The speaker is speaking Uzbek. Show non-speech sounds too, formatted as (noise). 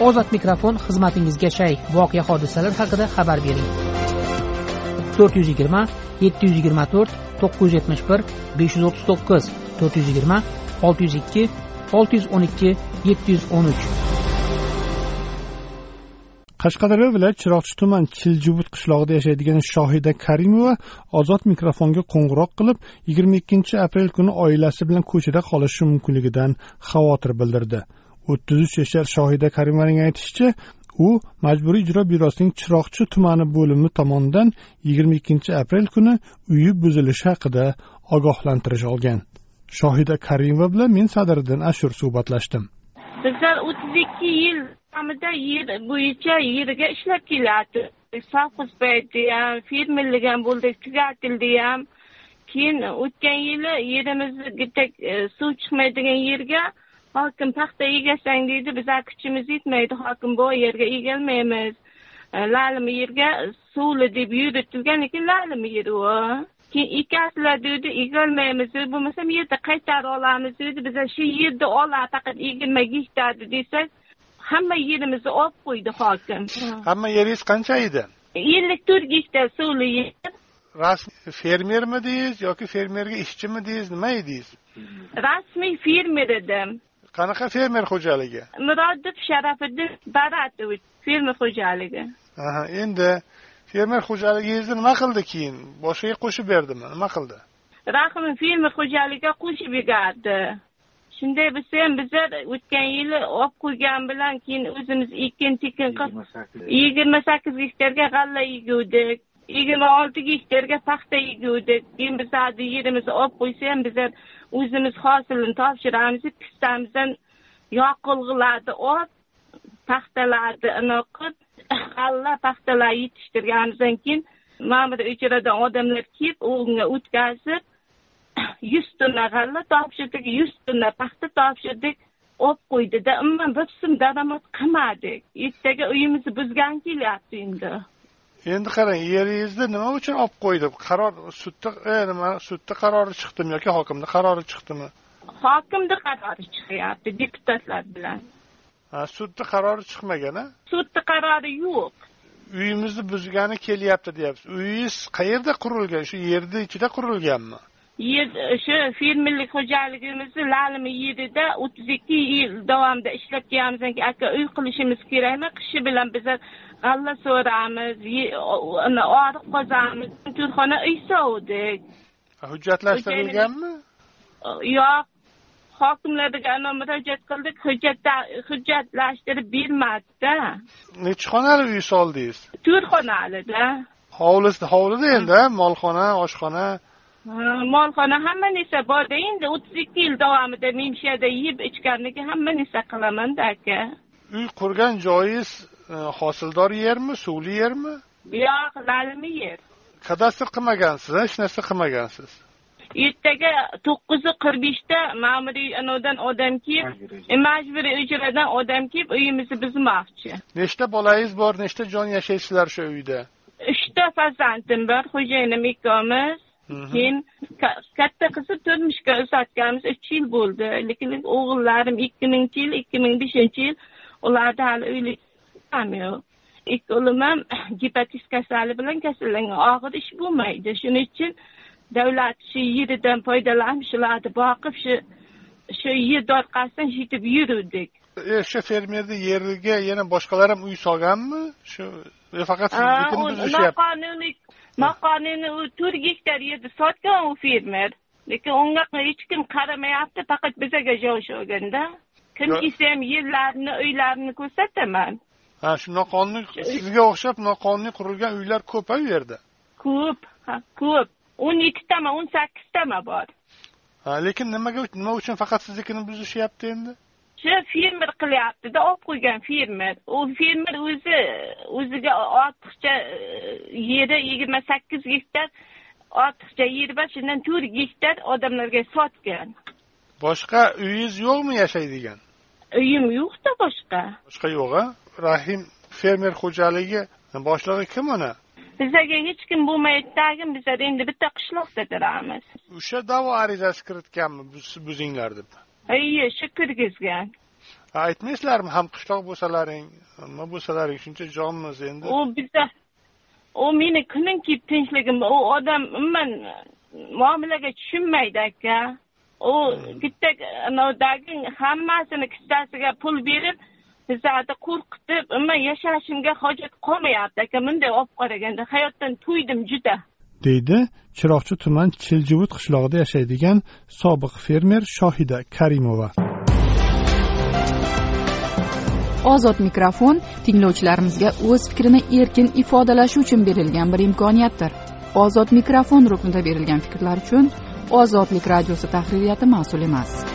ozod mikrofon xizmatingizga shay. Voqea hodisalar haqida xabar bering. To'rt yuz yigirma yetti yuz yigirma to'rt to'qqiz yuz yetmish bir besh yuz o'ttiz to'qqiz to'rt yuz yigirma olti yuz ikki olti yuz o'n ikki yetti yuz o'n uch. Qashqadaryo viloyati chiroqchi tuman chiljubut qishlog'ida yashaydigan shohida karimova ozod mikrofonga qo'ng'iroq qilib yigirma ikkinchi aprel kuni oilasi bilan ko'chada qolishi mumkinligidan xavotir bildirdi. O'ttiz uch yashar shohida karimovaning aytishicha u majburiy ijro byurosining chiroqchi tumani bo'limi tomonidan yigirma ikkinchi aprel kuni uyi buzilishi haqida ogohlantirish olgan. Shohida karimova bilan men sadiriddin ashur suhbatlashdim. Bizlar o'ttiz ikki yil davomida yer bo'yicha yerga ishlab kelyapti sovxoz payti ham fermerlik ham bo'ldik tugatildi ham. Keyin o'tgan yili yerimizni bitta e, suv chiqmaydigan yerga hokim paxta egasang deydi bizlar kuchimiz yetmaydi hokim bu yerga egalmaymiz e, lalimi yerga suvli deb yuritilgan lekin lalimi yer u keyin ekasizlar deydi egolmaymiz bo'lmasam yerda qaytarib olamiz deydi biza shu yerda oladi faqat yigirma gektarni desak hamma yerimizni olib qo'ydi hokim hamma yeringiz qancha edi ellik to'rt gektar suvli yer. Rasmiy fermermi deysiz yoki fermerga ishchimi deysiz nima edingiz rasmiy fermer edim qanaqa fermer xo'jaligi? Murodov sharafiddin baratovich fermer xo'jaligi. Aha endi fermer xo'jaligingizni nima qildi keyin? Boshqaga qo'shib berdimi? Nima qildi? Rahim fermer xo'jaligiga qo'shib yubordi. Shunday bo'lsa ham bizlar o'tgan yili olib qo'ygan bilan keyin o'zimiz ekin tekin qilib yigirma sakkiz gektarga g'alla eguvdik yigirma olti gektarga paxta eguvdik keyin bizlarni yerimizni olib qo'ysa ham bizlar o'zimiz hosilini topshiramiz pistamizdan yoqilg'ilarni olib paxtalarni anaqa qilib g'alla paxtalar yetishtirganimizdan keyin mana bu uchradan odamlar kelib unga o'tkazib yuz tonna g'alla topshirdik yuz tonna paxta topshirdik olib qo'ydida. Umuman bir so'm daromad qilmadik ertaga uyimizni buzgani kelyapti endi. Endi qarang yeringizni nima uchun olib qo'ydi qaror sudda e, nima sudda qarori chiqdimi yoki hokimni qarori chiqdimi? Hokimni qarori chiqyapti deputatlar bilan. Sudni qarori chiqmagan a sudni qarori yo'q. Uyimizni buzgani kelyapti deyapsiz. Uyingiz qayerda qurilgan? Shu yerni ichida qurilganmi yer shu fermerlik xo'jaligimizni lalimi yerida o'ttiz ikki yil davomida ishlab keyin aka uy qilishimiz kerakmi? Qishi bilan biza g'alla so'ramiz oriq qozamiz. To'rxona uy sovdik hujjatlashtirilganmi? Yo'q. Hokimlarga murojaat qildik. Hujjat hujjatlashtirib bermadida. Nechi xonali uy soldingiz? To'rt xonalida hovlisi hovlida endi molxona oshxona molxona hamma narsa borda endi o'ttiz ikki yil davomida men shu yerda yeb ichganligi hamma narsa qilamanda aka. Uy qurgan joyingiz e, hosildor yermi suvli yermi? Yo'q lalimi yer. Kadastr qilmagansiz hech narsa qilmagansiz? Ertaga to'qqizi qirq beshda ma'muriy anavdan odam kelib majburiy ijrodan odam kelib uyimizni buzmoqchi. Nechta bolangiz bor nechta jon yashaysizlar shu uyda? Uchta farzandim bor xo'jayinim ikkovimiz keyin katta qizni turmushga uzatganimiz uch yil bo'ldi. Lekin o'g'illarim ikki minginchi yil ikki ming beshinchi yil ularda hali uylik ham yo'q. Ikkoviim ham (clears throat) gepatiz kasali bilan kasallangan. Og'ir ish bo'lmaydi. Shuning uchun davlat shu yeridan foydalanib shularni boqib shu shu yerni orqasidan yetib yuruvdik. E shu fermerni yeriga yana boshqalar ham uy solganmi? Shu faqat siznikini buzishyapti noqonuniy noqonuniy u to'rt gektar yerni sotgan u fermer. Lekin unga hech kim qaramayapti faqat bizaga joy olganda. Kim kelsa ham yerlarini uylarini ko'rsataman. Ha shu noqonuniy sizga o'xshab noqonuniy qurilgan uylar ko'p a u yerda? Ko'p ko'p. O'n yettitami o'n sakkiztami bor. Ha lekin nimaga nima uchun faqat siznikini buzishyapti endi shu fermer qilyaptida olib qo'ygan fermer. U fermer o'zi o'ziga ortiqcha e, yeri yigirma sakkiz gektar ortiqcha yeri bor shundan to'rt gektar odamlarga sotgan. Boshqa uyingiz yo'qmi yashaydigan? Uyim yo'qda boshqa. Boshqa yo'q a rahim fermer xo'jaligi boshlig'i kim uni bizaga hech kim bo'lmaydi tagim bizlar endi bitta qishloqda turamiz. O'sha da'vo arizasi kiritganmi buzinglar deb iye shu kirgizgan aytmaysizlarmi ham qishloq bo'lsalaring nima bo'lsalaring shuncha jonmiz endi. U biza u meni kunim kelib tinchligim u odam umuman muomalaga tushunmaydi aka. U bitta anavdagi hammasini kissasiga pul berib bizani qo'rqitib umuman yashashimga hojat qolmayapti aka. Bunday olib qaraganda hayotdan to'ydim juda deydi. Chiroqchi tuman chiljivut qishlog'ida yashaydigan sobiq fermer shohida karimova. Ozod mikrofon tinglovchilarimizga o'z fikrini erkin ifodalashi uchun berilgan bir imkoniyatdir. Ozod mikrofon ruknida berilgan fikrlar uchun ozodlik radiosi tahririyati mas'ul emas.